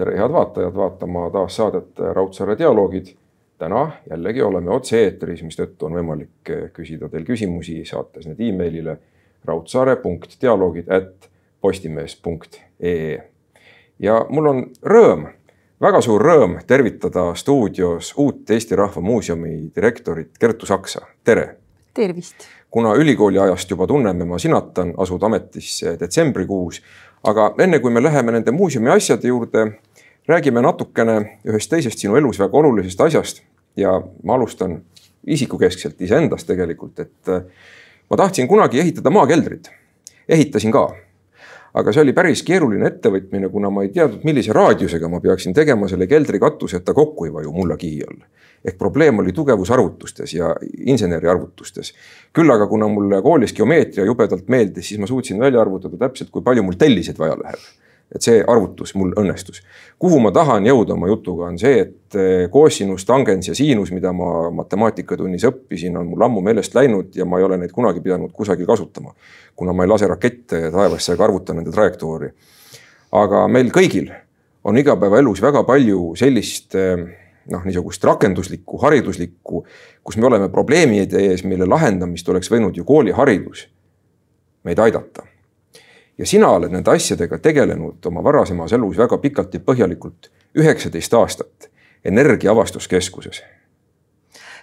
tere, head vaatajad, vaatama taas saadet Raudsaare dialoogid. täna jällegi oleme otse-eetris, mistõttu on võimalik küsida teil küsimusi, saates need emailile raudsaare.dialoogid at postimees.ee. ja mul on rõõm, väga suur rõõm tervitada stuudios uut Eesti Rahva Muuseumi direktorit Kertu Saksa, tere. tervist. kuna ülikooli ajast juba tunneme, ma sinatan, asud ametisse detsembrikuus aga enne kui me läheme nende muuseumi asjade juurde, räägime natukene ühest teisest sinu elus väga olulisest asjast ja ma alustan isikukeskselt iseendast tegelikult, et äh, ma tahtsin kunagi ehitada maakeldrit, ehitasin ka. Aga see oli päris keeruline ettevõtmine, kuna ma ei teadnud, millise raadiusega ma peaksin tegema selle keldri katuse, et ta kokku ei vaju mulla kihi all ehk probleem oli tugevusarvutustes ja inseneriarvutustes. küll aga kuna mulle koolis geomeetria jubedalt meeldis, siis ma suutsin välja arvutada täpselt, kui palju mul telliseid vaja läheb. Et see arvutus mul õnnestus. kuhu ma tahan jõuda oma jutuga, on see, et koosinus, eh, tangens ja siinus, mida ma matemaatikatunnis õppisin, on mul ammu meelest läinud ja ma ei ole neid kunagi pidanud kusagil kasutama. kuna ma ei lase rakette taevasse ega arvuta nende trajektoori. aga meil kõigil on igapäevaelus väga palju sellist äh, noh, niisugust rakenduslikku, hariduslikku, kus me oleme probleemide ees, mille lahendamist oleks võinud ju kooliharidus meid aidata. Ja sina oled nende asjadega tegelenud oma varasemas elus väga pikalt ja põhjalikult, üheksateist aastat Energiaavastuskeskuses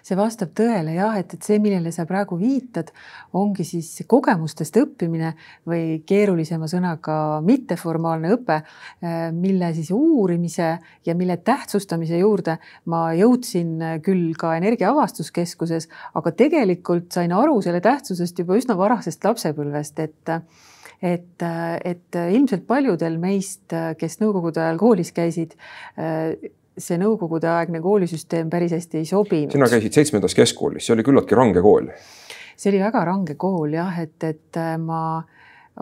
see vastab tõele jah, et, et see, millele sa praegu viitad, ongi siis kogemustest õppimine või keerulisema sõnaga mitteformaalne õpe, eh, mille siis uurimise ja mille tähtsustamise juurde ma jõudsin küll ka Energiaavastuskeskuses, aga tegelikult sain aru selle tähtsusest juba üsna varasest lapsepõlvest, et et, et ilmselt paljudel meist, kes nõukogude ajal koolis käisid, see nõukogudeaegne koolisüsteem päris hästi ei sobinud. sina käisid seitsmendas keskkoolis, see oli küllaltki range kool. see oli väga range kool jah, et, et äh, ma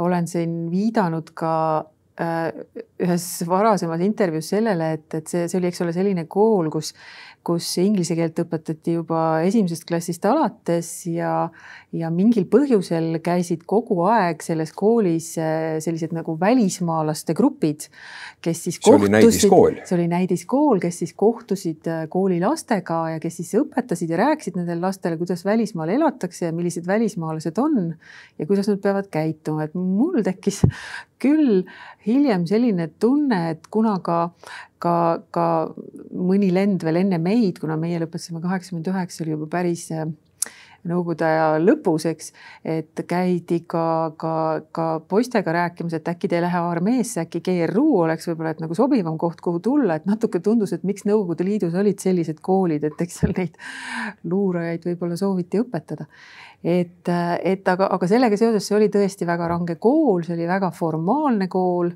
olen siin viidanud ka äh, ühes varasemas intervjuus sellele, et, et see, see oli, eks ole, selline kool, kus kus inglise keelt õpetati juba esimesest klassist alates ja, ja mingil põhjusel käisid kogu aeg selles koolis äh, sellised nagu välismaalaste grupid, kes siis kohtusid. see oli näidiskool. kes siis kohtusid äh, kooli lastega ja kes siis õpetasid ja rääkisid nendele lastele, kuidas välismaal elatakse ja millised välismaalased on ja kuidas nad peavad käituma, et mul tekkis küll hiljem selline tunne, et kuna ka ka, ka mõni lend veel enne meid, kuna meie lõpetasime kaheksakümmend üheksa, oli juba päris äh, nõukogude aja lõpus, eks, et käidi ka, ka, ka poistega rääkimas, et äkki te ei lähe armeesse, äkki GRU oleks võib-olla, et nagu sobivam koht, kuhu tulla, et natuke tundus, et miks Nõukogude Liidus olid sellised koolid, et eks seal neid luurajaid võib-olla sooviti õpetada. et, et aga, aga sellega seoses see oli tõesti väga range kool, see oli väga formaalne kool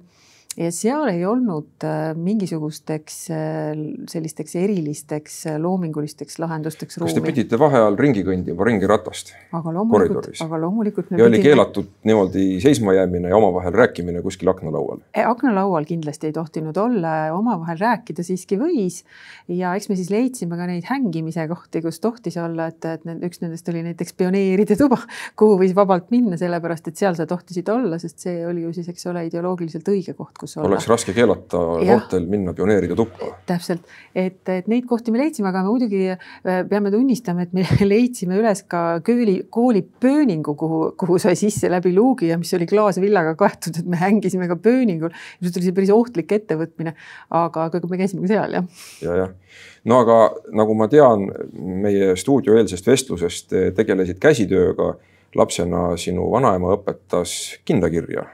ja seal ei olnud äh, mingisugusteks äh, sellisteks erilisteks äh, loomingulisteks lahendusteks ruumi. kas te pidite vaheajal ringi kõndima ringi ratast? aga loomulikult, aga loomulikult. ja oli keelatud niimoodi seismajäämine ja omavahel rääkimine kuskil aknalaual? aknalaual kindlasti ei tohtinud olla, omavahel rääkida siiski võis. ja eks me siis leidsime ka neid hängimise kohti, kus tohtis olla, et, et need, üks nendest oli näiteks pioneeride tuba, kuhu võis vabalt minna, sellepärast et seal sa tohtisid olla, sest see oli ju siis, eks ole, ideoloogiliselt õige koht, kus olla. oleks raske keelata noortel minna pioneeride tuppa. täpselt, et, et neid kohti me leidsime, aga me muidugi äh, peame tunnistama, et me leidsime üles ka kööli, kooli pööningu, kuhu, kuhu sai sisse läbi luugi ja mis oli klaasvillaga kaetud, et me hängisime ka pööningul. ilmselt oli see päris ohtlik ettevõtmine, aga, aga me käisime ka seal jah. ja, jah no aga nagu ma tean meie stuudioeelsest vestlusest tegelesid käsitööga lapsena sinu vanaema õpetas kindakirja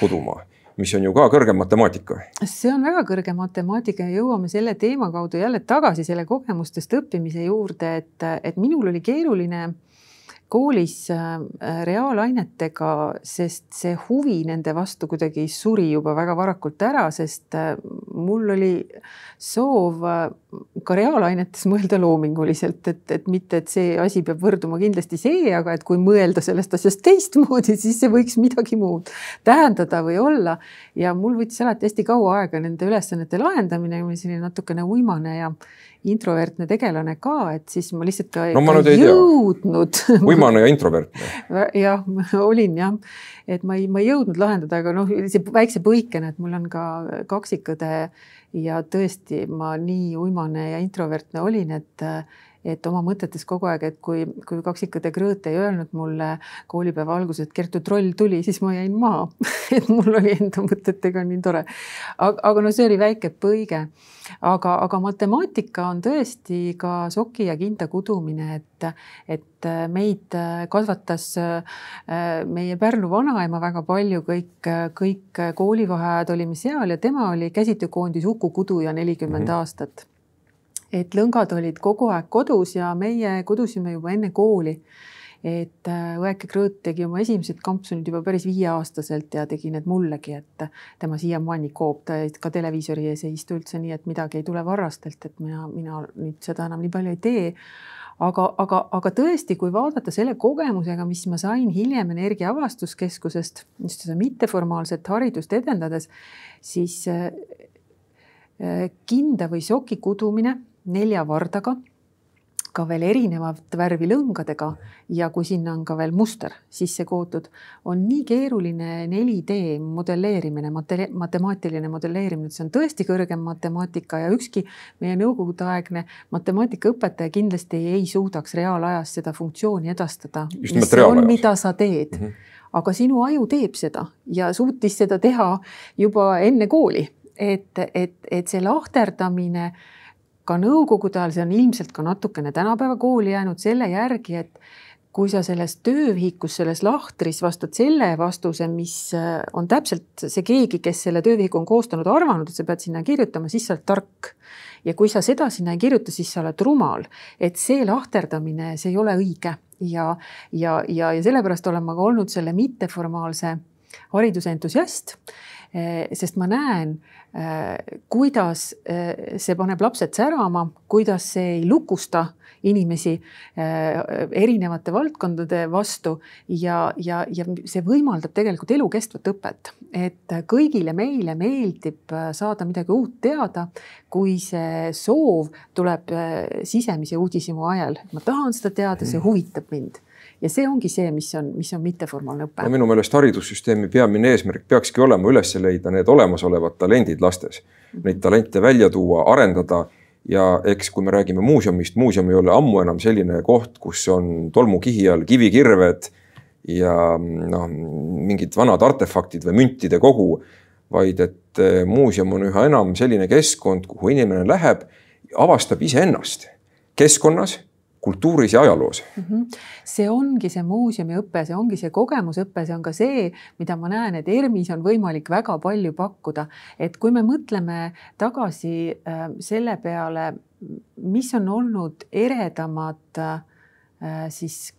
kodumaa mis on ju ka kõrgem matemaatika. see on väga kõrge matemaatika ja jõuame selle teema kaudu jälle tagasi selle kogemustest õppimise juurde, et, et minul oli keeruline koolis äh, reaalainetega, sest see huvi nende vastu kuidagi suri juba väga varakult ära, sest äh, mul oli soov äh, ka reaalainetes mõelda loominguliselt, et, et mitte, et see asi peab võrduma kindlasti see, aga et kui mõelda sellest asjast teistmoodi, siis see võiks midagi muud tähendada või olla. ja mul võttis alati hästi kaua aega nende ülesannete lahendamine, selline natukene uimane ja introvertne tegelane ka, et siis ma lihtsalt ka, no, ma ei jõudnud. uimane ja introvertne. Jah, olin jah, et ma ei, ma ei jõudnud lahendada, aga noh, see väikse põikena, et mul on ka kaksikõde ja tõesti, ma nii uimane ja introvertne olin, et et oma mõtetes kogu aeg, et kui, kui kaksikõde Krõõt ei öelnud mulle koolipäeva alguses, et Kertu Troll tuli, siis ma jäin maha et mul oli enda mõtetega nii tore. aga, aga no see oli väike põige. aga, aga matemaatika on tõesti ka soki ja kinda kudumine, et, et meid kasvatas meie Pärnu vanaema väga palju, kõik, kõik koolivaheajad olime seal ja tema oli käsitöökoondis Uku Kuduja nelikümmend mm -hmm. aastat et lõngad olid kogu aeg kodus ja meie kudusime juba enne kooli. et äh, õeke Krõõt tegi oma esimesed kampsunid juba päris viieaastaselt ja tegi need mullegi, et tema siiamaani koob, ta ka televiisori ees ei istu üldse nii, et midagi ei tule varrastelt, et mina, mina nüüd seda enam nii palju ei tee aga, aga, aga tõesti, kui vaadata selle kogemusega, mis ma sain hiljem Energia Avastuskeskusest, just seda mitteformaalset haridust edendades, siis äh, äh, kinda või soki kudumine nelja vardaga, ka veel erinevat värvi lõngadega ja kui sinna on ka veel muster sisse kootud, on nii keeruline 4D modelleerimine, matemaatiline modelleerimine, et see on tõesti kõrgem matemaatika ja ükski meie nõukogudeaegne matemaatikaõpetaja kindlasti ei suudaks reaalajas seda funktsiooni edastada. mida sa teed mm. -hmm. aga sinu aju teeb seda ja suutis seda teha juba enne kooli, et, et, et see lahterdamine ka nõukogude ajal, see on ilmselt ka natukene tänapäeva kooli jäänud selle järgi, et kui sa selles töövihikus, selles lahtris vastad selle vastuse, mis äh, on täpselt see keegi, kes selle töövihiku on koostanud, arvanud, et sa pead sinna kirjutama, siis sa oled tark. ja kui sa seda sinna ei kirjuta, siis sa oled rumal. et see lahterdamine, see ei ole õige ja, ja, ja, ja sellepärast olen ma ka olnud selle mitteformaalse hariduse entusiast sest ma näen, eh, kuidas eh, see paneb lapsed särama, kuidas see ei lukusta inimesi erinevate valdkondade vastu ja, ja, ja see võimaldab tegelikult elukestvat õpet. et kõigile meile meeldib saada midagi uut teada, kui see soov tuleb sisemise uudishimu ajal, ma tahan seda teada, see huvitab mind ja see ongi see, mis on, mis on mitteformaalne õpe. no minu meelest haridussüsteemi peamine eesmärk peakski olema üles leida need olemasolevad talendid lastes, neid talente välja tuua, arendada. Ja eks, kui me räägime muuseumist, muuseum ei ole ammu enam selline koht, kus on tolmukihi all kivikirved ja noh, mingid vanad artefaktid või müntide kogu, vaid et eh, muuseum on üha enam selline keskkond, kuhu inimene läheb, avastab iseennast keskkonnas kultuuris ja ajaloos mm. -hmm. see ongi see muuseumiõpe, see ongi see kogemusõpe, see on ka see, mida ma näen, et ERMis on võimalik väga palju pakkuda, et kui me mõtleme tagasi äh, selle peale, mis on olnud eredamad äh, siis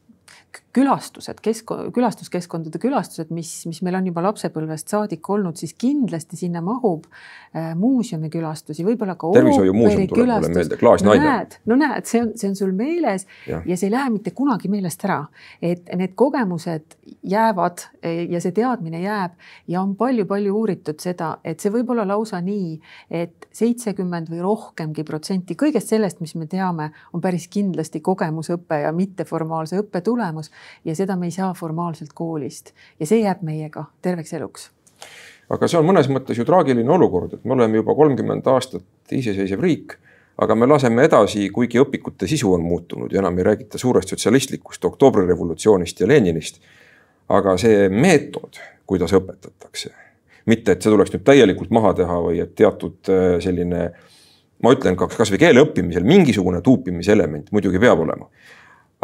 külastused, kesk, külastuskeskkondade külastused, mis, mis meil on juba lapsepõlvest saadik olnud, siis kindlasti sinna mahub äh, muuseumikülastusi, võib-olla ka tervishoiumuuseum tuleb mulle meelde, klaasnaine. no näed, see on, see on sul meeles ja. ja see ei lähe mitte kunagi meelest ära, et need kogemused jäävad e, ja see teadmine jääb ja on palju-palju uuritud seda, et see võib olla lausa nii, et seitsekümmend või rohkemgi protsenti kõigest sellest, mis me teame, on päris kindlasti kogemusõpe ja mitteformaalse õppe tulemus ja seda me ei saa formaalselt koolist ja see jääb meiega terveks eluks. aga see on mõnes mõttes ju traagiline olukord, et me oleme juba kolmkümmend aastat iseseisev riik, aga me laseme edasi, kuigi õpikute sisu on muutunud ja enam ei räägita suurest sotsialistlikust oktoobrirevolutsioonist ja Leninist. aga see meetod, kuidas õpetatakse, mitte et see tuleks nüüd täielikult maha teha või et teatud äh, selline ma ütlen ka kasvõi keele õppimisel mingisugune tuupimiselement muidugi peab olema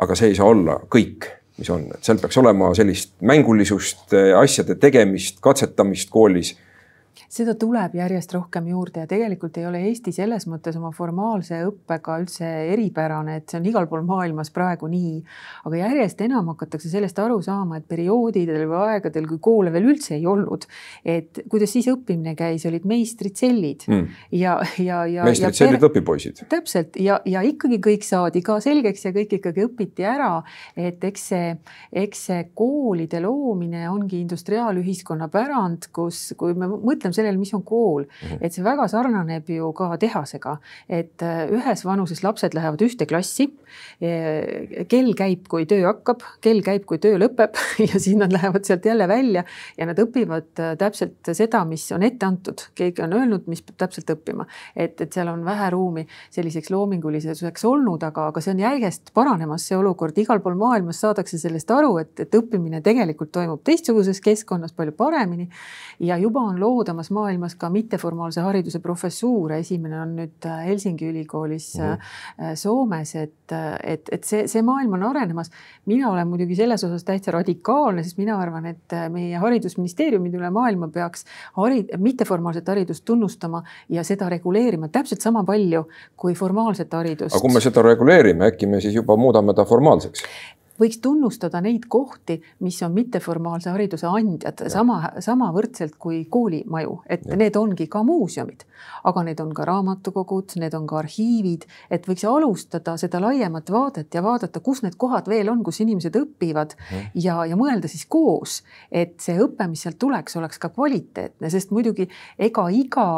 aga see ei saa olla kõik, mis on, et seal peaks olema sellist mängulisust, asjade tegemist, katsetamist koolis seda tuleb järjest rohkem juurde ja tegelikult ei ole Eesti selles mõttes oma formaalse õppega üldse eripärane, et see on igal pool maailmas praegu nii. aga järjest enam hakatakse sellest aru saama, et perioodidel või aegadel, kui koole veel üldse ei olnud, et kuidas siis õppimine käis, olid meistritsellid mm. ja, ja, ja. meistritsellid per... õpipoisid. täpselt ja, ja ikkagi kõik saadi ka selgeks ja kõik ikkagi õpiti ära, et eks see, eks see koolide loomine ongi industriaalühiskonna pärand, kus, kui me mõtleme mõtleme sellele, mis on kool. Mm, -hmm. et see väga sarnaneb ju ka tehasega, et äh, ühes vanuses lapsed lähevad ühte klassi. kell käib, kui töö hakkab, kell käib, kui töö lõpeb ja siis nad lähevad sealt jälle välja ja nad õpivad äh, täpselt seda, mis on ette antud, keegi on öelnud, mis peab täpselt õppima, et, et seal on vähe ruumi selliseks loomingulisuseks olnud, aga, aga see on järjest paranemas, see olukord. Igal pool maailmas saadakse sellest aru, et, et õppimine tegelikult toimub teistsuguses keskkonnas palju paremini. Ja juba on loodamas maailmas ka mitteformaalse hariduse professuure, esimene on nüüd äh, Helsingi ülikoolis mm -hmm. Soomes, et, et, et see, see maailm on arenemas. mina olen muidugi selles osas täitsa radikaalne, sest mina arvan, et meie haridusministeeriumid üle maailma peaks harid-, mitteformaalset haridust tunnustama ja seda reguleerima täpselt sama palju kui formaalset haridust. aga kui me seda reguleerime, äkki me siis juba muudame ta formaalseks? Võiks tunnustada neid kohti, mis on mitteformaalse hariduse andjad ja. sama, samavõrdselt kui koolimaju, et ja. need ongi ka muuseumid, aga need on ka raamatukogud, need on ka arhiivid, et võiks alustada seda laiemat vaadet ja vaadata, kus need kohad veel on, kus inimesed õpivad ja, ja, ja mõelda siis koos, et see õpe, mis sealt tuleks, oleks ka kvaliteetne, sest muidugi ega iga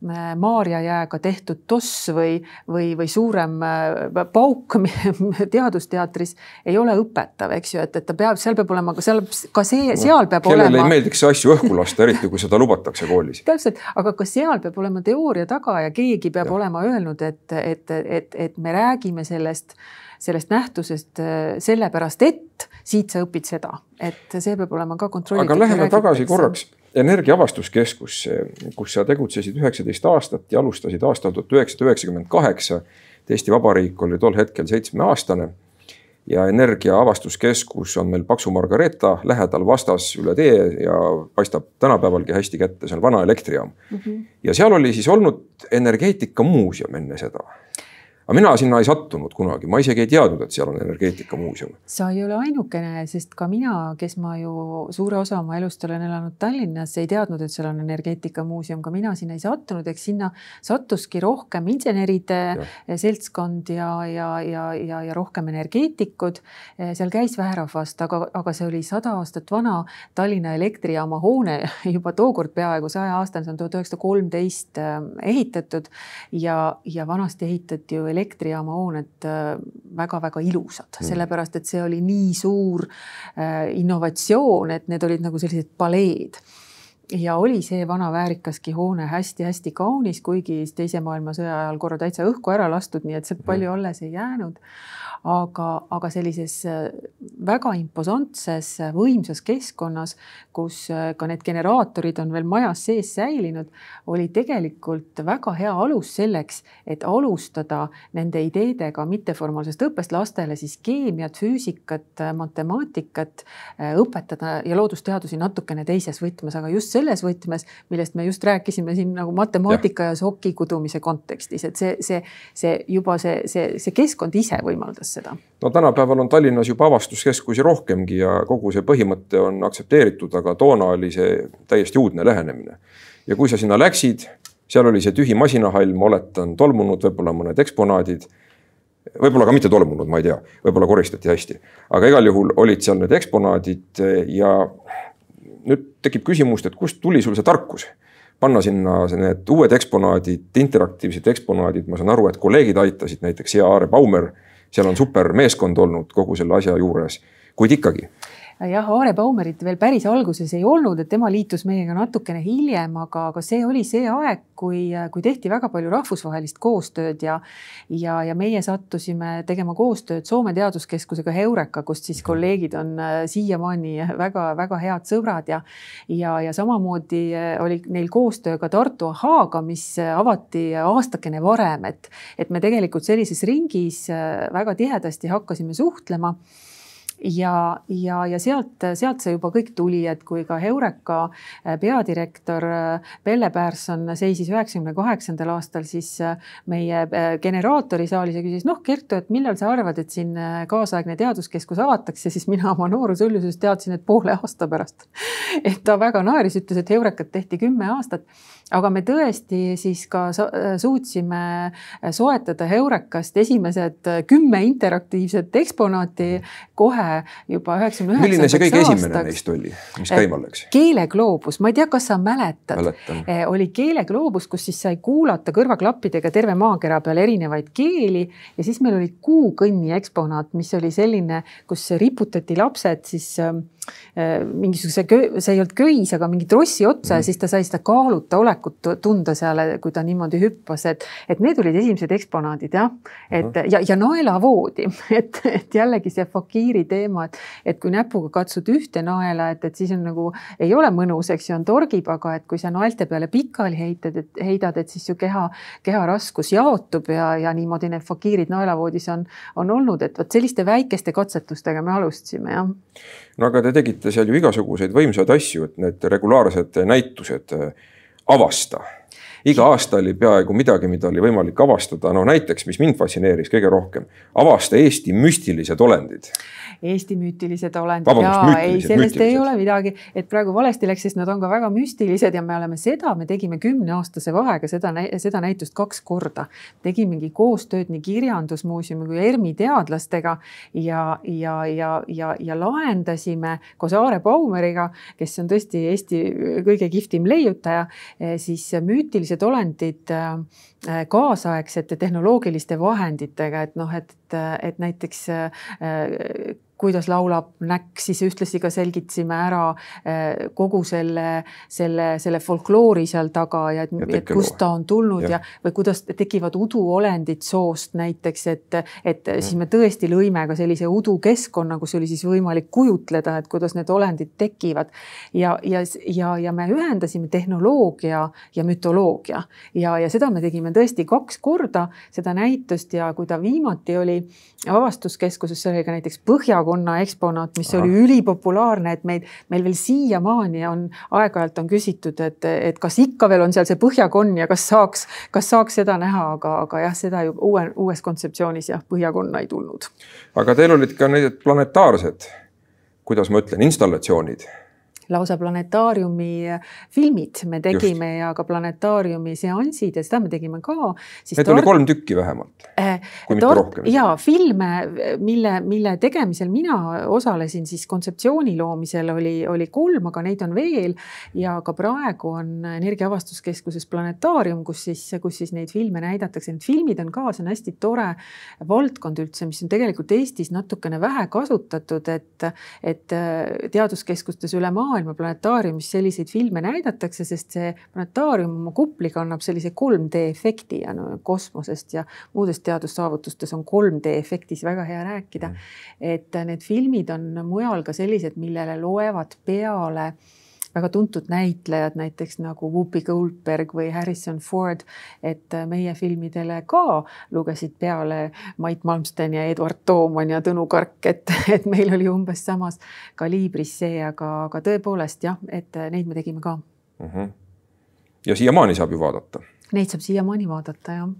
Maarja jääga tehtud toss või, või, või suurem äh, pauk Teadusteatris ei ole õpetav, eks ju, et, et ta peab, seal peab olema ka seal, ka see, seal peab kellele olema. ei meeldiks asju õhku lasta, eriti kui seda lubatakse koolis. täpselt, aga ka seal peab olema teooria taga ja keegi peab ja. olema öelnud, et, et, et, et me räägime sellest sellest nähtusest äh, sellepärast, et siit sa õpid seda, et see peab olema ka kontrollitud. aga läheme tagasi korraks energiaavastuskeskusse, kus sa tegutsesid üheksateist aastat ja alustasid aastal tuhat üheksasada üheksakümmend kaheksa. Eesti Vabariik oli tol hetkel seitsmeaastane ja Energiaavastuskeskus on meil Paksu Margareeta lähedal vastas üle tee ja paistab tänapäevalgi hästi kätte, see on vana elektrijaam mm. -hmm. ja seal oli siis olnud energeetikamuuseum enne seda aga mina sinna ei sattunud kunagi, ma isegi ei teadnud, et seal on energeetikamuuseum. sa ei ole ainukene, sest ka mina, kes ma ju suure osa oma elust olen elanud Tallinnas, ei teadnud, et seal on energeetikamuuseum, ka mina sinna ei sattunud, eks sinna sattuski rohkem inseneride ja. seltskond ja, ja, ja, ja, ja rohkem energeetikud. seal käis vähe rahvast, aga, aga see oli sada aastat vana Tallinna elektrijaama hoone juba tookord peaaegu saja aastane, see on tuhat üheksasada kolmteist äh, ehitatud ja, ja vanasti ehitati ju elektrijaama hooned väga-väga äh, ilusad mm., sellepärast et see oli nii suur äh, innovatsioon, et need olid nagu sellised paleed ja oli see vana väärikaski hoone hästi-hästi kaunis, kuigi teise maailmasõja ajal korra täitsa õhku ära lastud, nii et sealt palju alles ei jäänud. Aga, aga sellises äh, väga imposantses äh, võimsas keskkonnas, kus äh, ka need generaatorid on veel majas sees säilinud, oli tegelikult väga hea alus selleks, et alustada nende ideedega mitteformaalsest õppest lastele siis keemiat, füüsikat, matemaatikat õpetada ja loodusteadusi natukene teises võtmes, aga just selles võtmes, millest me just rääkisime siin nagu matemaatika ja, ja soki kudumise kontekstis, et see, see, see juba see, see, see keskkond ise võimaldas võimaldas seda? no tänapäeval on Tallinnas juba avastuskeskusi rohkemgi ja kogu see põhimõte on aktsepteeritud, aga toona oli see täiesti uudne lähenemine. ja kui sa sinna läksid, seal oli see tühi masinahall, ma oletan, tolmunud võib-olla mõned eksponaadid võib-olla ka mitte tolmunud, ma ei tea, võib-olla koristati hästi, aga igal juhul olid seal need eksponaadid ja nüüd tekib küsimus, et kust tuli sul see tarkus? Panna sinna need uued eksponaadid, interaktiivsed eksponaadid, ma saan aru, et kolleegid aitasid, näiteks hea Aare Baumer seal on super meeskond olnud kogu selle asja juures, kuid ikkagi jah, Aare Baumerit veel päris alguses ei olnud, et tema liitus meiega natukene hiljem, aga, aga see oli see aeg, kui, kui tehti väga palju rahvusvahelist koostööd ja ja, ja meie sattusime tegema koostööd Soome Teaduskeskusega Heureka, kust siis kolleegid on äh, siiamaani väga-väga head sõbrad ja ja, ja samamoodi äh, oli neil koostöö ka Tartu Ahaaga, mis äh, avati aastakene varem, et et me tegelikult sellises ringis väga tihedasti hakkasime suhtlema ja, ja, ja sealt, sealt see juba kõik tuli, et kui ka Heureka äh, peadirektor äh, Pelle Pärson seisis üheksakümne kaheksandal aastal siis äh, meie generaatori saalis ja küsis, noh, Kertu, et millal sa arvad, et siin kaasaegne teaduskeskus avatakse, siis mina oma noorusõljuses teadsin, et poole aasta pärast. Et ta väga naeris, ütles, et Heurekat tehti kümme aastat aga me tõesti siis ka suutsime soetada Heurekast esimesed kümme interaktiivset eksponaati kohe juba üheksakümne üheksandaks milline see kõige esimene neist oli, mis käima läks? keelegloobus, ma ei tea, kas sa mäletad, oli keelegloobus, kus siis sai kuulata kõrvaklappidega terve maakera peal erinevaid keeli ja siis meil oli kuukõnni eksponaat, mis oli selline, kus riputati lapsed siis äh, Äh, mingisuguse, see ei olnud köis, aga mingi trossi otsa ja siis ta sai seda kaaluta olekut tunda seal, kui ta niimoodi hüppas, et, et need olid esimesed eksponaadid jah. et ja, ja naelavoodi, et, et jällegi see fakiiri teema, et, et kui näpuga katsud ühte naela, et, et siis on nagu ei ole mõnus, eks ju, on torgib, aga et kui sa naelte peale pikali heitad, et heidad, et siis su keha, keha raskus jaotub ja, ja niimoodi need fakiirid naelavoodis on, on olnud, et vot selliste väikeste katsetustega me alustasime jah no aga te tegite seal ju igasuguseid võimsaid asju, et need regulaarsed näitused äh, avasta. Iga aasta oli peaaegu midagi, mida oli võimalik avastada, no näiteks, mis mind fascineeris kõige rohkem, avasta Eesti müstilised olendid. Eesti müütilised olendid. Ja ei, sellest müütilised. ei ole midagi, et praegu valesti läks, sest nad on ka väga müstilised ja me oleme seda, me tegime kümneaastase vahega seda, seda näitust kaks korda. tegimegi koostööd nii Kirjandusmuuseumi kui ERMi teadlastega ja, ja, ja, ja, ja lahendasime koos Aare Baumeriga, kes on tõesti Eesti kõige kihvtim leiutaja, eh, siis müütilised olendid eh, kaasaegsete tehnoloogiliste vahenditega, et noh, et, et näiteks eh, kuidas laulab näkk, siis ühtlasi ka selgitasime ära eh, kogu selle, selle, selle folkloori seal taga ja et, et kust ta on tulnud ja, ja või kuidas tekivad uduolendid soost näiteks, et, et mm. siis me tõesti lõime ka sellise udukeskkonna, kus oli siis võimalik kujutleda, et kuidas need olendid tekivad. ja, ja, ja, ja me ühendasime tehnoloogia ja mütoloogia ja, ja seda me tegime tõesti kaks korda, seda näitust ja kui ta viimati oli avastuskeskuses, see oli ka näiteks Põhja erakonna eksponaat, mis Aha. oli ülipopulaarne, et meid, meil veel siiamaani on aeg-ajalt on küsitud, et, et kas ikka veel on seal see põhjakonn ja kas saaks, kas saaks seda näha, aga, aga jah, seda ju uue, uues kontseptsioonis jah, põhjakonna ei tulnud. aga teil olid ka need planetaarsed, kuidas ma ütlen, installatsioonid lausa planetaariumi filmid me tegime Just. ja ka planetaariumi seansid ja seda me tegime ka. Neid oli kolm tükki vähemalt eh,, kui mitte rohkem. ja filme, mille, mille tegemisel mina osalesin, siis kontseptsiooni loomisel oli, oli kolm, aga neid on veel ja ka praegu on Energiaavastuskeskuses planetaarium, kus siis, kus siis neid filme näidatakse. Need filmid on ka, see on hästi tore valdkond üldse, mis on tegelikult Eestis natukene vähe kasutatud, et, et teaduskeskustes üle maailma maailma planetaariumis selliseid filme näidatakse, sest see planetaarium oma kupliga annab sellise 3D efekti ja no kosmosest ja muudest teadussaavutustest on 3D efektis väga hea rääkida. Mm.. et need filmid on mujal ka sellised, millele loevad peale väga tuntud näitlejad, näiteks nagu Whoopi Goldberg või Harrison Ford, et meie filmidele ka lugesid peale Mait Malmsten ja Eduard Tooman ja Tõnu Kark, et, et meil oli umbes samas kaliibris see, aga, aga tõepoolest jah, et neid me tegime ka mm. -hmm. ja siiamaani saab ju vaadata? Neid saab siiamaani vaadata, jah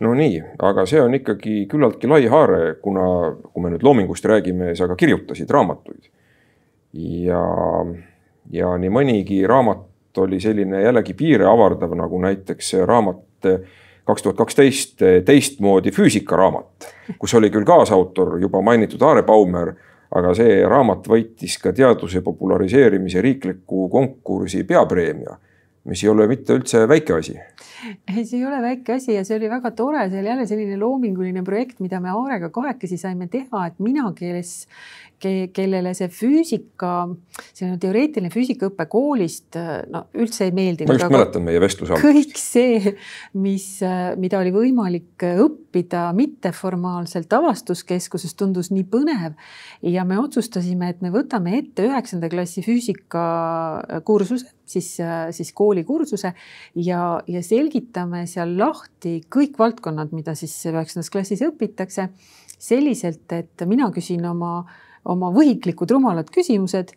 no nii, aga see on ikkagi küllaltki lai haare, kuna kui me nüüd loomingust räägime, sa ka kirjutasid raamatuid. ja ja nii mõnigi raamat oli selline jällegi piire avardav, nagu näiteks raamat kaks tuhat kaksteist teistmoodi füüsikaraamat, kus oli küll kaasautor juba mainitud Aare Baumer, aga see raamat võitis ka teaduse populariseerimise riikliku konkursi peapreemia mis ei ole mitte üldse väike asi. ei, see ei ole väike asi ja see oli väga tore, see oli jälle selline loominguline projekt, mida me Aarega kahekesi saime teha, et mina, kes ke, kellele see füüsika, selline teoreetiline füüsikaõpe koolist no üldse ei meeldinud. ma just mäletan meie vestluse algust. kõik see, mis, mida oli võimalik õppida mitteformaalselt avastuskeskuses, tundus nii põnev ja me otsustasime, et me võtame ette üheksanda klassi füüsikakursuse, siis, siis koolikursuse ja, ja selgitame seal lahti kõik valdkonnad, mida siis üheksandas klassis õpitakse selliselt, et mina küsin oma oma võhiklikud rumalad küsimused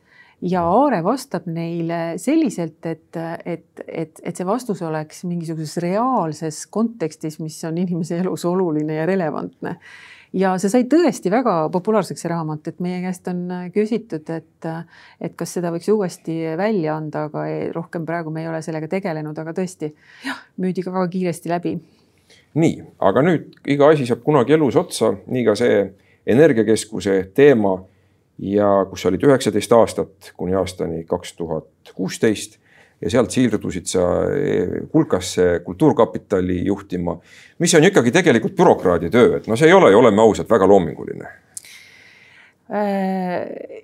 ja Aare vastab neile selliselt, et, et, et, et see vastus oleks mingisuguses reaalses kontekstis, mis on inimese elus oluline ja relevantne. Ja see sai tõesti väga populaarseks, see raamat, et meie käest on küsitud, et, et kas seda võiks uuesti välja anda, aga ei, rohkem praegu me ei ole sellega tegelenud, aga tõesti jah, müüdi ka väga kiiresti läbi. nii, aga nüüd iga asi saab kunagi elus otsa, nii ka see energiakeskuse teema ja kus sa olid üheksateist aastat kuni aastani kaks tuhat kuusteist ja sealt siirdusid sa eh, Kulkasse Kultuurkapitali juhtima, mis on ikkagi tegelikult bürokraadi töö, et no see ei ole ju, oleme ausad, väga loominguline. Äh,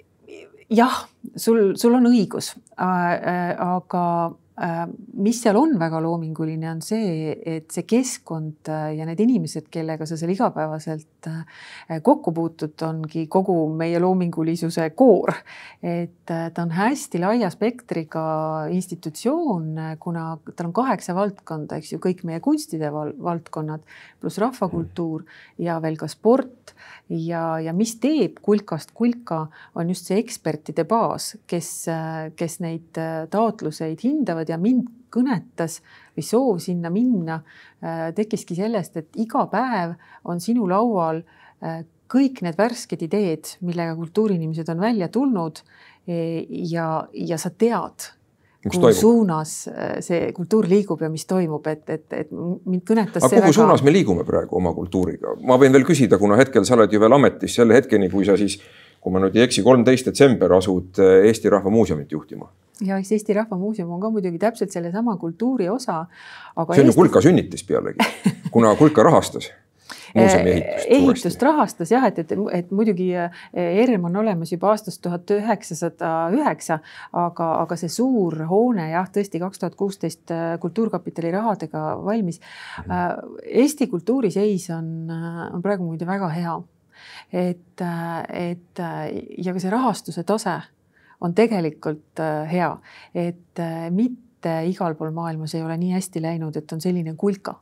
jah, sul, sul on õigus, äh, aga Äh, mis seal on väga loominguline, on see, et see keskkond äh, ja need inimesed, kellega sa seal igapäevaselt äh, kokku puutud, ongi kogu meie loomingulisuse koor. et ta on hästi laia spektriga institutsioon, kuna tal on kaheksa valdkonda, eks ju, kõik meie kunstide valdkonnad pluss rahvakultuur ja veel ka sport ja, ja mis teeb kulkast kulka, on just see ekspertide baas, kes, kes neid taotluseid hindavad tulevad ja mind kõnetas või soov sinna minna äh, tekkiski sellest, et iga päev on sinu laual äh, kõik need värsked ideed, millega kultuuriinimesed on välja tulnud e, ja, ja sa tead, kuhu toimub? suunas äh, see kultuur liigub ja mis toimub, et, et, et mind kõnetas. aga kuhu väga... suunas me liigume praegu oma kultuuriga? ma võin veel küsida, kuna hetkel sa oled ju veel ametis selle hetkeni, kui sa siis, kui ma nüüd ei eksi, kolmteist detsember asud Eesti Rahva Muuseumit juhtima ja eks Eesti Rahva Muuseum on ka muidugi täpselt sellesama kultuuri osa. see on ju Eesti... Kulka sünnitis pealegi, kuna Kulka rahastas muuseumi ehitust. ehitust rahastas jah, et, et, et muidugi ERM on olemas juba aastast tuhat üheksasada üheksa, aga, aga see suur hoone jah, tõesti kaks tuhat kuusteist äh, Kultuurkapitali rahadega valmis. Äh, Eesti kultuuri seis on, on praegu muide väga hea. Et, et ja ka see rahastuse tase on tegelikult äh, hea, et äh, mitte igal pool maailmas ei ole nii hästi läinud, et on selline kulka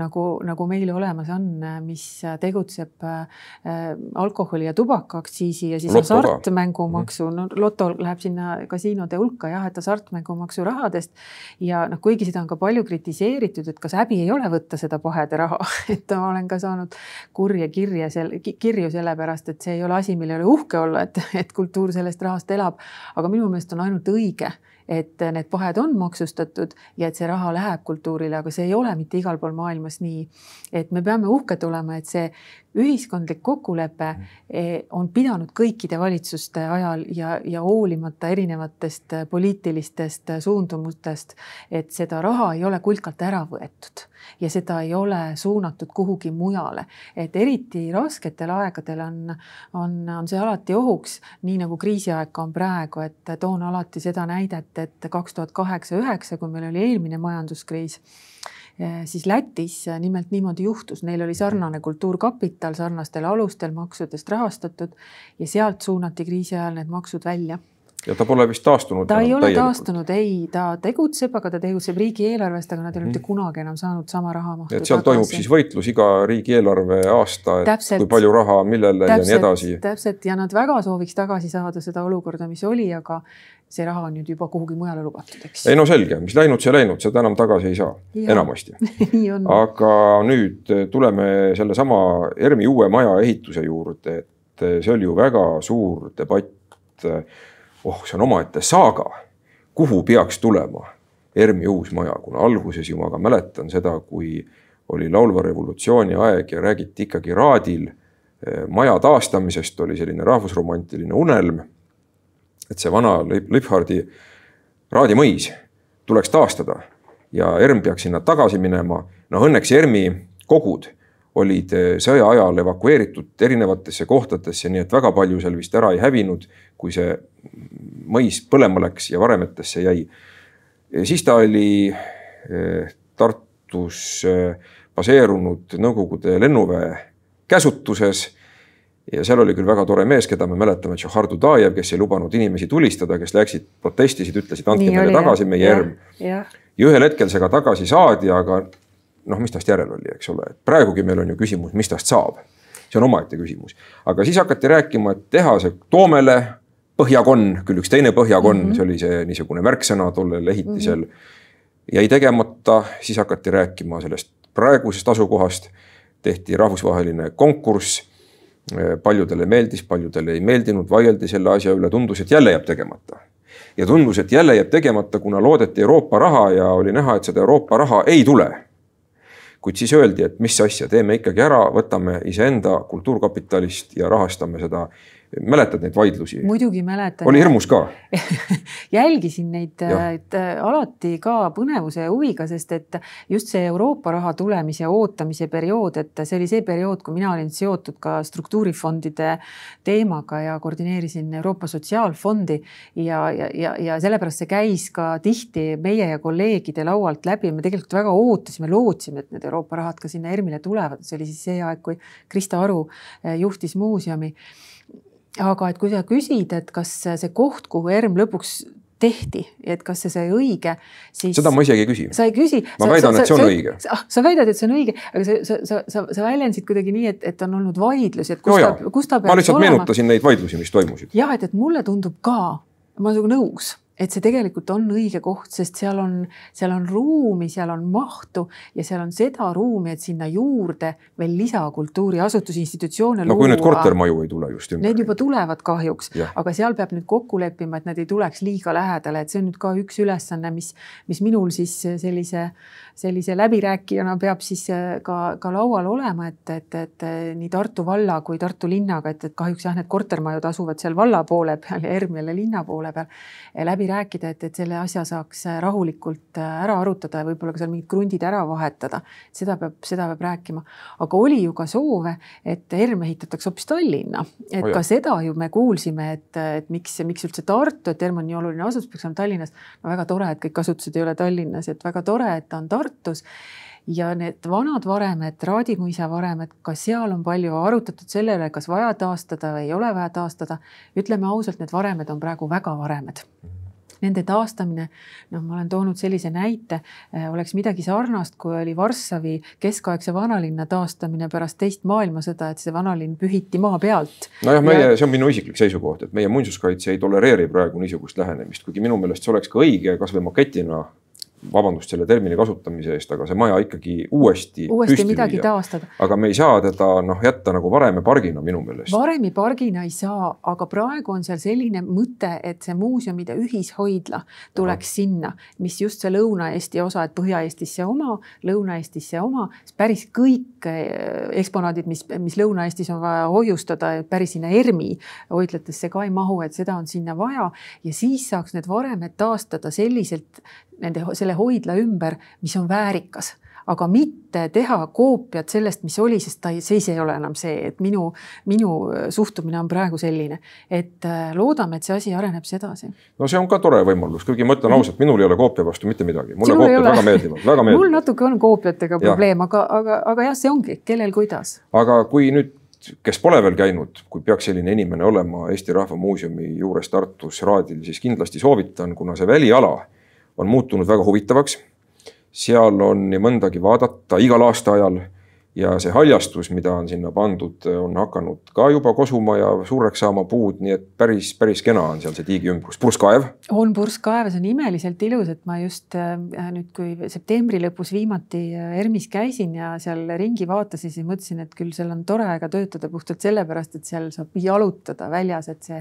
nagu, nagu meil olemas on, mis tegutseb äh, alkoholi ja tubakaaktsiisi ja siis hasartmängumaksu, no loto läheb sinna kasiinode hulka jah, et hasartmängumaksu rahadest. ja noh, kuigi seda on ka palju kritiseeritud, et kas häbi ei ole võtta seda pahede raha, et ma olen ka saanud kurje kirje seal, kirju sellepärast, et see ei ole asi, mille üle uhke olla, et, et kultuur sellest rahast elab. aga minu meelest on ainult õige et need pahed on maksustatud ja et see raha läheb kultuurile, aga see ei ole mitte igal pool maailmas nii. et me peame uhked olema, et see ühiskondlik kokkulepe mm. eh, on pidanud kõikide valitsuste ajal ja, ja hoolimata erinevatest poliitilistest suundumustest, et seda raha ei ole kulkalt ära võetud ja seda ei ole suunatud kuhugi mujale. et eriti rasketel aegadel on, on, on see alati ohuks, nii nagu kriisiaeg on praegu, et toon alati seda näidet, et kaks tuhat kaheksa, üheksa, kui meil oli eelmine majanduskriis siis Lätis eh, nimelt niimoodi juhtus, neil oli sarnane kultuurkapital sarnastel alustel maksudest rahastatud ja sealt suunati kriisi ajal need maksud välja ja ta pole vist taastunud. ta ei ole taastunud, ei, ta tegutseb, aga ta tegutseb riigieelarvest, aga nad ei ole mitte mm. kunagi enam saanud sama raha mahtu. et seal tagasi. toimub siis võitlus iga riigieelarve aasta, kui palju raha, millele täpselt, ja nii edasi. täpselt ja nad väga sooviks tagasi saada seda olukorda, mis oli, aga see raha on nüüd juba kuhugi mujale lubatud, eks. ei no selge, mis läinud, see läinud, seda enam tagasi ei saa, enamasti aga nüüd tuleme sellesama ERMi uue maja ehituse juurde, et see oli ju väga suur debatt oh, see on omaette saaga, kuhu peaks tulema ERM-i uus maja, kuna alguses ju ma ka mäletan seda, kui oli laulva revolutsiooni aeg ja räägiti ikkagi Raadil eh, maja taastamisest, oli selline rahvusromantiline unelm. et see vana Lipphardi Raadi mõis tuleks taastada ja ERM peaks sinna tagasi minema. no õnneks ERM-i kogud olid eh, sõja ajal evakueeritud erinevatesse kohtadesse, nii et väga palju seal vist ära ei hävinud, kui see mõis põlema läks ja varemetesse jäi. siis ta oli eh, Tartus eh, baseerunud Nõukogude lennuväe käsutuses ja seal oli küll väga tore mees, keda me mäletame, Tšohhar Dudajev, kes ei lubanud inimesi tulistada, kes läksid, protestisid, ütlesid, andke meile tagasi meie ERM. ja ühel hetkel see ka tagasi saadi, aga noh, mis tast järel oli, eks ole, et praegugi meil on ju küsimus, mis tast saab. see on omaette küsimus, aga siis hakati rääkima, et tehase Toomele põhjakonn, küll üks teine põhjakonn mm, -hmm. see oli see niisugune märksõna tollel ehitisel mm. -hmm. jäi tegemata, siis hakati rääkima sellest praegusest asukohast. tehti rahvusvaheline konkurss. paljudele meeldis, paljudele ei meeldinud, vaieldi selle asja üle, tundus, et jälle jääb tegemata. ja tundus, et jälle jääb tegemata, kuna loodeti Euroopa raha ja oli näha, et seda Euroopa raha ei tule kuid siis öeldi, et mis asja, teeme ikkagi ära, võtame iseenda kultuurkapitalist ja rahastame seda mäletad neid vaidlusi? muidugi mäletan. oli hirmus ka jälgisin neid äh, alati ka põnevuse ja huviga, sest et just see Euroopa raha tulemise ootamise periood, et see oli see periood, kui mina olin seotud ka struktuurifondide teemaga ja koordineerisin Euroopa Sotsiaalfondi ja, ja, ja, ja sellepärast see käis ka tihti meie ja kolleegide laualt läbi. me tegelikult väga ootasime, lootsime, et need Euroopa rahad ka sinna ERM-ile tulevad, see oli siis see aeg, kui Krista Aru äh, juhtis muuseumi aga et kui sa küsid, et kas see koht, kuhu ERM lõpuks tehti, et kas see sai õige, siis. seda ma isegi ei küsi. sa ei küsi. ma väidan, et see on sa, õige. sa väidad, et see on õige, aga sa, sa, sa, sa, sa väljendasid kuidagi nii, et, et on olnud vaidlusi, et kus no ta, kus ta peaks olema. ma lihtsalt olema. meenutasin neid vaidlusi, mis toimusid. jah, et, et mulle tundub ka, ma olen sinuga nõus et see tegelikult on õige koht, sest seal on, seal on ruumi, seal on mahtu ja seal on seda ruumi, et sinna juurde veel lisakultuuriasutusi, institutsioone no, luua. kui nüüd kortermaju ei tule just ümber. Need juba tulevad kahjuks, aga seal peab nüüd kokku leppima, et nad ei tuleks liiga lähedale, et see on nüüd ka üks ülesanne, mis, mis minul siis sellise, sellise läbirääkijana peab siis ka, ka laual olema, et, et, et nii Tartu valla kui Tartu linnaga, et, et kahjuks jah, need kortermajad asuvad seal valla poole peal ja ERM jälle linna poole peal läbi läbi rääkida, et, et selle asja saaks äh, rahulikult äh, ära arutada ja võib-olla ka seal mingid krundid ära vahetada. seda peab, seda peab rääkima. aga oli ju ka soove, et ERM ehitatakse hoopis Tallinna, et oh ka seda ju me kuulsime, et, et miks, miks üldse Tartu, et ERM on nii oluline asutus, peaks olema Tallinnas. no väga tore, et kõik asutused ei ole Tallinnas, et väga tore, et ta on Tartus ja need vanad varemed, Raadimõisa varemed, ka seal on palju arutatud selle üle, kas vaja taastada või ei ole vaja taastada. ütleme ausalt, need varemed on praegu väga varemed nende taastamine, noh, ma olen toonud sellise näite, äh, oleks midagi sarnast, kui oli Varssavi keskaegse vanalinna taastamine pärast teist maailmasõda, et see vanalinn pühiti maa pealt. nojah, meie ja..., see on minu isiklik seisukoht, et meie muinsuskaitse ei tolereeri praegu niisugust lähenemist, kuigi minu meelest see oleks ka õige kasvõi maketina vabandust selle termini kasutamise eest, aga see maja ikkagi uuesti. uuesti midagi viia. taastada. aga me ei saa teda noh, jätta nagu varemepargina minu meelest. varemepargina ei saa, aga praegu on seal selline mõte, et see muuseumide ühishoidla tuleks Aha. sinna, mis just see Lõuna-Eesti osa, et Põhja-Eestisse oma, Lõuna-Eestisse oma, päris kõik eh, eksponaadid, mis, mis Lõuna-Eestis on vaja hoiustada, päris sinna ERMi hoidlatesse ka ei mahu, et seda on sinna vaja ja siis saaks need varemed taastada selliselt nende, selle hoidla ümber, mis on väärikas aga mitte teha koopiat sellest, mis oli, sest ta ei, siis ei ole enam see, et minu, minu suhtumine on praegu selline, et äh, loodame, et see asi areneb sedasi. no see on ka tore võimalus, kuigi ma ütlen mhm. ausalt, minul ei ole koopia vastu mitte midagi, mulle Sinul koopiad väga meeldivad, väga meeldivad. mul natuke on koopiatega probleem, aga, aga, aga jah, see ongi, kellel kuidas. aga kui nüüd kes pole veel käinud, kui peaks selline inimene olema Eesti Rahva Muuseumi juures Tartus Raadil, siis kindlasti soovitan, kuna see väliala on muutunud väga huvitavaks. seal on nii mõndagi vaadata igal aastaajal ja see haljastus, mida on sinna pandud, on hakanud ka juba kosuma ja suureks saama puud, nii et päris, päris kena on seal see tiigi ümbrus, purskkaev. on purskkaev, see on imeliselt ilus, et ma just äh, nüüd, kui septembri lõpus viimati äh, ERMis käisin ja seal ringi vaatasin, siis mõtlesin, et küll seal on tore aega töötada puhtalt sellepärast, et seal saab jalutada väljas, et see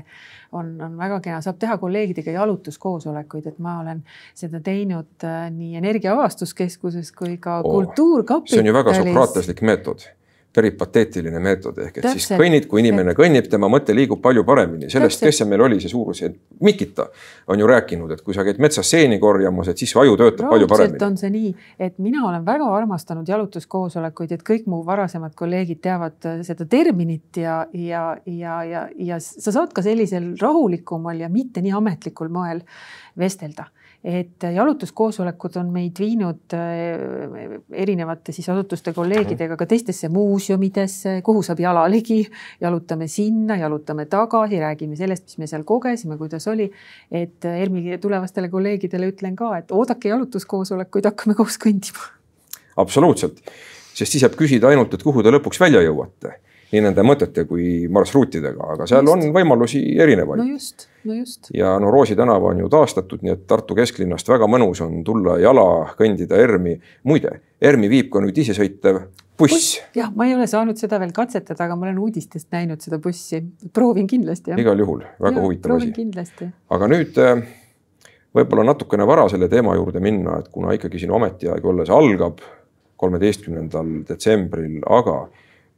on, on väga kena, saab teha kolleegidega jalutuskoosolekuid, et ma olen seda teinud äh, nii Energiaavastuskeskuses kui ka oh, Kultuurkapitalis. see on ju väga sokraatlaslik meetod peripateetiline meetod ehk et Täpselt. siis kõnnid, kui inimene kõnnib, tema mõte liigub palju paremini. sellest, kes see meil oli, see suurus, Mikita on ju rääkinud, et kui sa käid metsas seeni korjamas, et siis aju töötab Raudselt palju paremini. on see nii, et mina olen väga armastanud jalutuskoosolekuid, et kõik mu varasemad kolleegid teavad äh, seda terminit ja, ja, ja, ja, ja sa saad ka sellisel rahulikumal ja mitte nii ametlikul moel vestelda et jalutuskoosolekud on meid viinud äh, erinevate siis asutuste kolleegidega ka teistesse muuseumidesse, kuhu saab jala ligi, jalutame sinna, jalutame tagasi, räägime sellest, mis me seal kogesime, kuidas oli. et ERMi tulevastele kolleegidele ütlen ka, et oodake jalutuskoosolekuid, hakkame koos kõndima. absoluutselt, sest siis saab küsida ainult, et kuhu te lõpuks välja jõuate nii nende mõtete kui marsruutidega, aga seal just. on võimalusi erinevaid. no just, no just. ja no Roosi tänav on ju taastatud, nii et Tartu kesklinnast väga mõnus on tulla jala, kõndida ERMi. muide, ERMi viib ka nüüd isesõitev buss, jah, ma ei ole saanud seda veel katsetada, aga ma olen uudistest näinud seda bussi, proovin kindlasti. igal juhul, väga ja, huvitav asi. aga nüüd äh, võib-olla natukene vara selle teema juurde minna, et kuna ikkagi sinu ametiaeg alles algab kolmeteistkümnendal detsembril, aga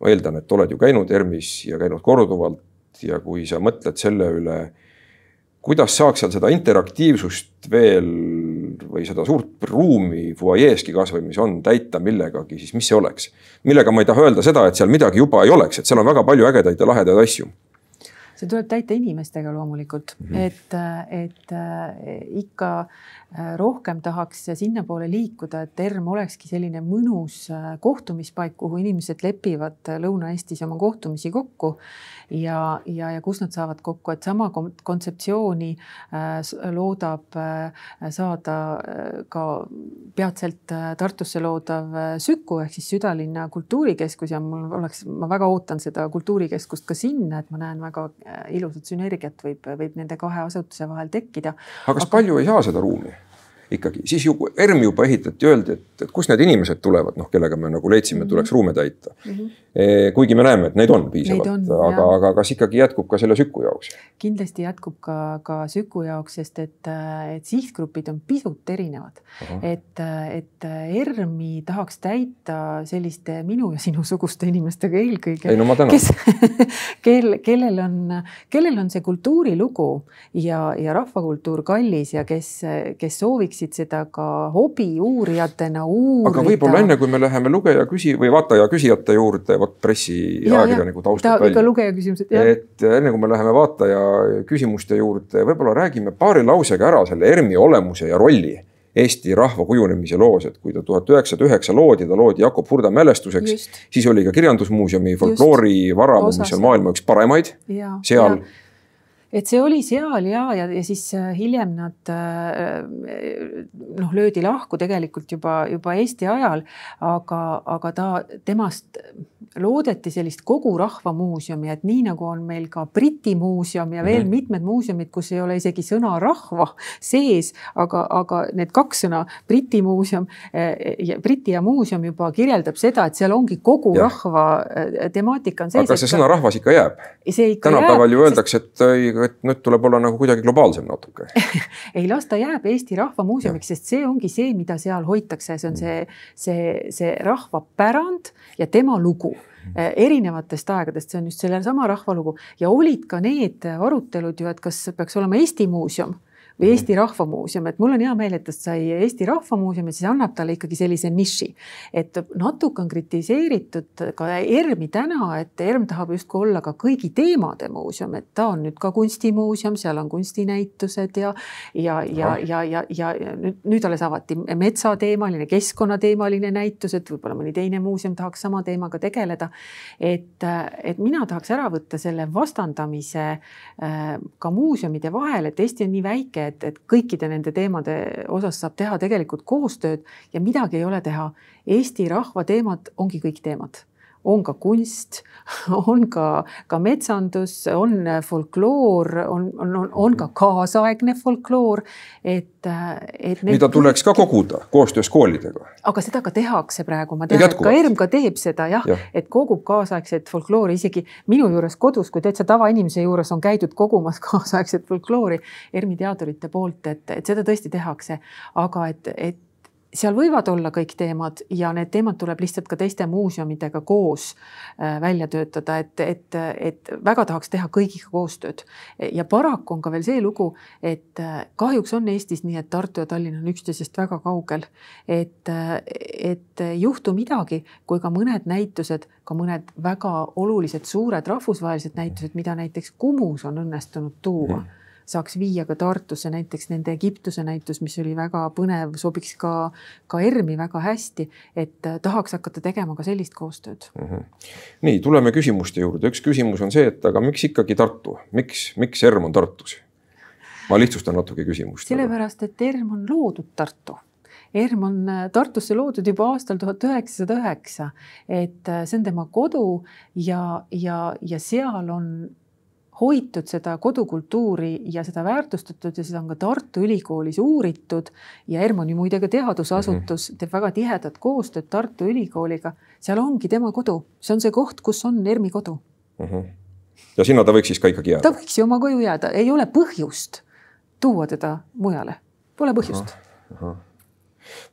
ma eeldan, et oled ju käinud ERM-is ja käinud korduvalt ja kui sa mõtled selle üle, kuidas saaks seal seda interaktiivsust veel või seda suurt ruumi fuajeeski kasvõi, mis on, täita millegagi, siis mis see oleks? millega ma ei taha öelda seda, et seal midagi juba ei oleks, et seal on väga palju ägedaid ja lahedaid asju see tuleb täita inimestega loomulikult mm, -hmm. et, et ikka Äh, rohkem tahaks sinnapoole liikuda, et ERM olekski selline mõnus äh, kohtumispaik, kuhu inimesed lepivad Lõuna-Eestis oma kohtumisi kokku ja, ja, ja kus nad saavad kokku, et sama kontseptsiooni loodab saada ka peatselt Tartusse loodav Süku ehk siis südalinna kultuurikeskus ja mul oleks, ma väga ootan seda kultuurikeskust ka sinna, et ma näen väga ilusat sünergiat võib, võib nende kahe asutuse vahel tekkida. aga kas Aga... palju ei saa seda ruumi? Ikkagi, siis ju ERM juba ehitati, öeldi, et, et kust need inimesed tulevad, noh, kellega me nagu leidsime, tuleks mhm. ruume täita mm. -hmm. kuigi me näeme, et neid on piisavalt, aga, aga kas ikkagi jätkub ka selle Süku jaoks? kindlasti jätkub ka, ka Süku jaoks, sest et, et sihtgrupid on pisut erinevad. et, et ERM-i tahaks täita selliste minu ja sinusuguste inimestega eelkõige. ei no ma tänan. kes kel, kellel on, kellel on see kultuurilugu ja, ja rahvakultuur kallis ja kes, kes sooviks võiksid seda ka hobiuurijatena uurida. aga võib-olla enne, kui me läheme lugeja küsi- või vaataja küsijate juurde, vot pressi ja ajakirjaniku taustalt välja. lugeja küsimused. et enne kui me läheme vaataja küsimuste juurde, võib-olla räägime paari lausega ära selle ERM-i olemuse ja rolli Eesti rahva kujunemise loos, et kui ta tuhat üheksasada üheksa loodi, ta loodi Jakob Hurda mälestuseks, siis oli ka Kirjandusmuuseumi folkloorivaramu, mis on maailma üks paremaid. seal ja et see oli seal ja, ja, ja siis äh, hiljem nad äh, noh, löödi lahku tegelikult juba, juba Eesti ajal, aga, aga ta, temast loodeti sellist kogu rahva muuseumi, et nii nagu on meil ka Briti muuseum ja veel mm -hmm. mitmed muuseumid, kus ei ole isegi sõna rahva sees, aga, aga need kaks sõna, Briti muuseum ja Briti ja muuseum juba kirjeldab seda, et seal ongi kogu ja. rahva temaatika on sees. aga see sõna rahvas ikka jääb? tänapäeval ju öeldakse, et et nüüd tuleb olla nagu kuidagi globaalsem natuke. Ei, las ta jääb Eesti Rahva Muuseumiks, sest see ongi see, mida seal hoitakse, see on see, see, see rahvapärand ja tema lugu mm. erinevatest aegadest, see on just sellesama rahvalugu ja olid ka need arutelud ju, et kas peaks olema Eesti muuseum või Eesti mhm. Rahva Muuseum, et mul on hea meel, et tast sai Eesti Rahva Muuseum ja siis annab talle ikkagi sellise niši. et natuke on kritiseeritud ka ERM-i täna, et ERM tahab justkui olla ka kõigi teemade muuseum, et ta on nüüd ka kunstimuuseum, seal on kunstinäitused ja ja, ja, ja, ja, ja, ja nüüd, nüüd alles avati metsateemaline, keskkonnateemaline näitus, et võib-olla mõni teine muuseum tahaks sama teemaga tegeleda. et, et mina tahaks ära võtta selle vastandamise äh, ka muuseumide vahel, et Eesti on nii väike et, et kõikide nende teemade osas saab teha tegelikult koostööd ja midagi ei ole teha. Eesti rahva teemad ongi kõik teemad on ka kunst, on ka, ka metsandus, on folkloor, on, on, on, on ka kaasaegne folkloor, et, et. mida tuleks ka koguda koostöös koolidega. aga seda ka tehakse praegu, ma tean, et ka ERM ka teeb seda jah ja., et kogub kaasaegset folkloori, isegi minu juures kodus, kui täitsa tavainimese juures on käidud kogumas kaasaegset folkloori ERM-i teadurite poolt, et, et seda tõesti tehakse, aga et, et seal võivad olla kõik teemad ja need teemad tuleb lihtsalt ka teiste muuseumidega koos äh, välja töötada, et, et, et väga tahaks teha kõigiga koostööd. ja paraku on ka veel see lugu, et äh, kahjuks on Eestis nii, et Tartu ja Tallinn on üksteisest väga kaugel. et, et ei juhtu midagi, kui ka mõned näitused, ka mõned väga olulised suured rahvusvahelised näitused, mida näiteks Kumus on õnnestunud tuua mm saaks viia ka Tartusse näiteks nende Egiptuse näitus, mis oli väga põnev, sobiks ka, ka ERM-i väga hästi, et äh, tahaks hakata tegema ka sellist koostööd mm. -hmm. nii, tuleme küsimuste juurde, üks küsimus on see, et aga miks ikkagi Tartu, miks, miks ERM on Tartus? ma lihtsustan natuke küsimust. sellepärast, et ERM on loodud Tartu ERM on äh, Tartusse loodud juba aastal tuhat üheksasada üheksa, et äh, see on tema kodu ja, ja, ja seal on hoitud seda kodukultuuri ja seda väärtustatud ja seda on ka Tartu Ülikoolis uuritud ja ERM on ju muide ka teadusasutus mm, -hmm. teeb väga tihedat koostööd Tartu Ülikooliga. seal ongi tema kodu, see on see koht, kus on ERM-i kodu mm. -hmm. ja sinna ta võiks siis ka ikkagi jääda? ta võiks ju oma koju jääda, ei ole põhjust tuua teda mujale, pole põhjust.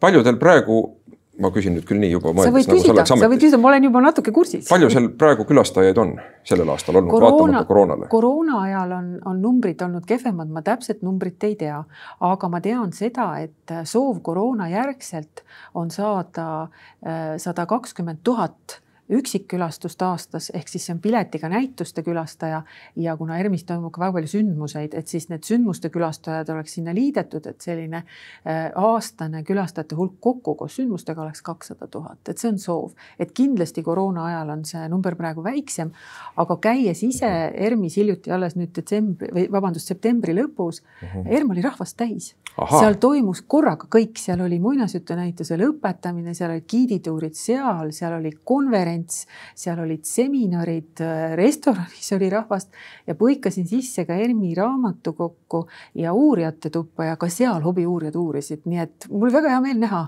paljudel praegu ma küsin nüüd küll nii juba. sa võid küsida, sa võid küsida, ma olen juba natuke kursis. palju seal praegu külastajaid on sellel aastal olnud, vaatamata koroonale? koroona ajal on, on numbrid olnud kehvemad, ma täpset numbrit ei tea, aga ma tean seda, et soov koroona järgselt on saada äh, sada kakskümmend tuhat üksikkülastust aastas, ehk siis see on piletiga näituste külastaja ja kuna ERM-is toimub ka väga palju sündmuseid, et siis need sündmuste külastajad oleks sinna liidetud, et selline äh, aastane külastajate hulk kokku koos sündmustega oleks kakssada tuhat, et see on soov, et kindlasti koroona ajal on see number praegu väiksem, aga käies ise ERM-is hiljuti alles nüüd detsembri või vabandust, septembri lõpus uh, -huh. ERM oli rahvast täis, seal toimus korraga kõik, seal oli muinasjutunäituse lõpetamine, seal olid giidituurid seal, seal oli konverents seal olid seminarid, restoranis oli rahvast. Ja põikasin sisse ka ERMi raamatukokku ja uurijate tuppa ja ka seal hobiuurijad uurisid, nii et mul oli väga hea meel näha.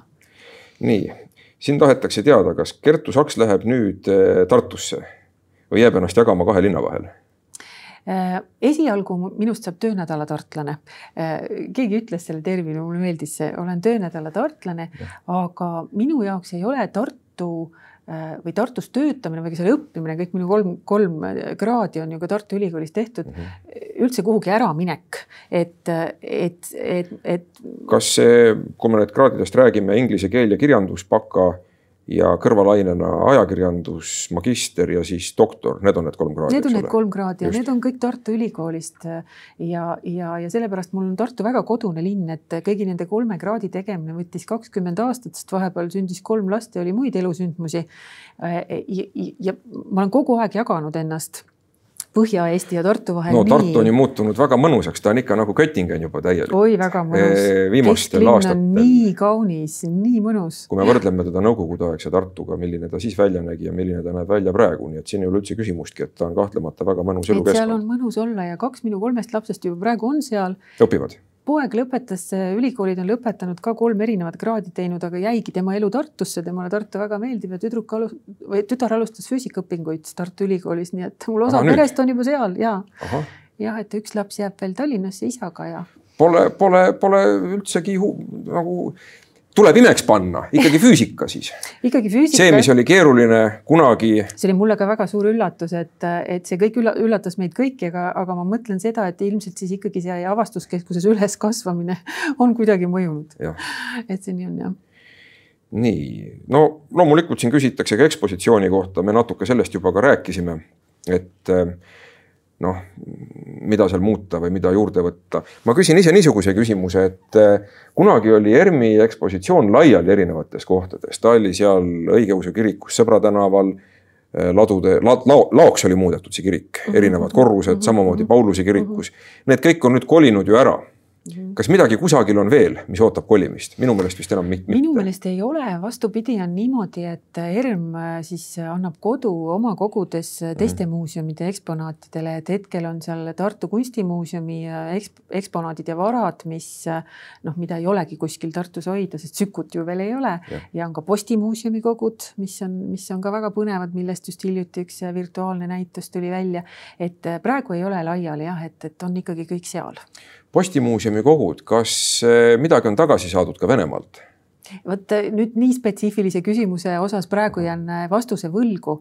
nii, siin tahetakse teada, kas Kertu Saks läheb nüüd eh, Tartusse või jääb ennast jagama kahe linna vahel esialgu minust saab töönädala tartlane. Eh, keegi ütles selle termini, mulle meeldis see, olen töönädala tartlane, aga minu jaoks ei ole Tartu Äh, või Tartus töötamine või seal õppimine, kõik minu kolm, kolm kraadi on ju ka Tartu Ülikoolis tehtud mm, -hmm. üldse kuhugi äraminek, et, et, et, et. kas see, kui me nüüd kraadidest räägime, inglise keel ja kirjandus, baka ja kõrvalainena ajakirjandus, magister ja siis doktor, need on need kolm kraadi. Need on need kolm kraadi ja need on kõik Tartu Ülikoolist ja, ja, ja sellepärast mul on Tartu väga kodune linn, et kõigi nende kolme kraadi tegemine võttis kakskümmend aastat, sest vahepeal sündis kolm last ja oli muid elusündmusi. ja, ja ma olen kogu aeg jaganud ennast Põhja-Eesti ja Tartu vahel. no Tartu nii... on ju muutunud väga mõnusaks, ta on ikka nagu Göttingen juba täielik. oi, väga mõnus. viimastel aastatel. nii kaunis, nii mõnus. kui me võrdleme teda nõukogudeaegse Tartuga, milline ta siis välja nägi ja milline ta näeb välja praegu, nii et siin ei ole üldse küsimustki, et ta on kahtlemata väga mõnus elukeskkond. seal on mõnus olla ja kaks minu kolmest lapsest juba praegu on seal. õpivad poeg lõpetas, ülikoolid on lõpetanud ka kolm erinevat kraadi teinud, aga jäigi tema elu Tartusse, temale Tartu väga meeldib ja tüdruk alus- või tütar alustas füüsikaõpinguid Tartu Ülikoolis, nii et mul osa Aha, perest on juba seal ja. jah, et üks laps jääb veel Tallinnasse isaga ja. Pole, pole, pole üldsegi nagu tuleb imeks panna, ikkagi füüsika siis. ikkagi füüsika. see, mis oli keeruline kunagi. see oli mulle ka väga suur üllatus, et, et see kõik üllatas meid kõiki, aga, aga ma mõtlen seda, et ilmselt siis ikkagi see avastuskeskuses üleskasvamine on kuidagi mõjunud. et see nii on jah nii, no loomulikult siin küsitakse ka ekspositsiooni kohta, me natuke sellest juba ka rääkisime, et noh, mida seal muuta või mida juurde võtta. ma küsin ise niisuguse küsimuse, et eh, kunagi oli ERMi ekspositsioon laiali erinevates kohtades, ta oli seal õigeusu kirikus Sõbra tänaval, eh, ladude la,, lao, laoks oli muudetud see kirik, mhm. erinevad korrused, mhm. samamoodi Pauluse kirikus. Need kõik on nüüd kolinud ju ära Mhm. Kas midagi kusagil on veel, mis ootab kolimist? minu meelest vist enam mitte. minu meelest ei ole, vastupidi, on niimoodi, et ERM äh, siis annab kodu oma kogudes äh, teiste mm. muuseumide eksponaatidele, et hetkel on seal Tartu Kunstimuuseumi äh, eksp eksponaadid ja varad, mis noh, mida ei olegi kuskil Tartus hoida, sest Sükut ju veel ei ole ja, ja on ka Postimuuseumi kogud, mis on, mis on ka väga põnevad, millest just hiljuti üks virtuaalne näitus tuli välja. et praegu ei ole laiali jah, et, et on ikkagi kõik seal postimuuseumi kogud, kas eh, midagi on tagasi saadud ka Venemaalt? vot eh, nüüd nii spetsiifilise küsimuse osas praegu jään eh, vastuse võlgu,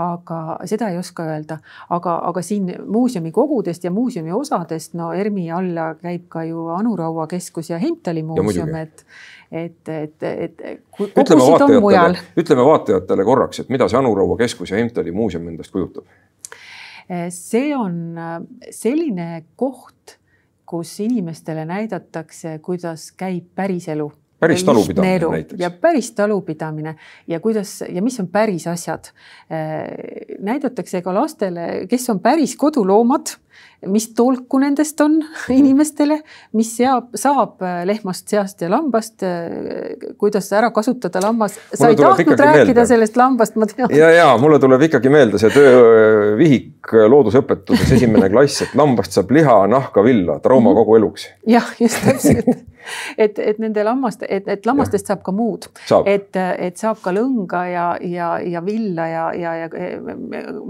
aga seda ei oska öelda, aga, aga siin muuseumi kogudest ja muuseumi osadest, no ERMi alla käib ka ju Anu Raua keskus ja Heimtali muuseum, et et, et, et ütleme vaatajatele, ütleme vaatajatele korraks, et mida see Anu Raua keskus ja Heimtali muuseum endast kujutab? see on selline koht kus inimestele näidatakse, kuidas käib päriselu päris talupidamine näiteks. ja päris talupidamine ja kuidas ja mis on päris asjad. Äh, näidatakse ka lastele, kes on päris koduloomad, mis tolku nendest on inimestele, mis seab, saab äh, lehmast, seast ja lambast, äh, kuidas ära kasutada lammas. sa ei tahtnud rääkida meelde. sellest lambast, ma tean. ja, ja mulle tuleb ikkagi meelde see töövihik loodusõpetuses esimene klass, et lambast saab liha, nahka, villa, trauma -hmm. kogu eluks. jah, just täpselt et, et nende lammaste, et, et lammastest ja. saab ka muud, et, et saab ka lõnga ja, ja, ja villa ja, ja, ja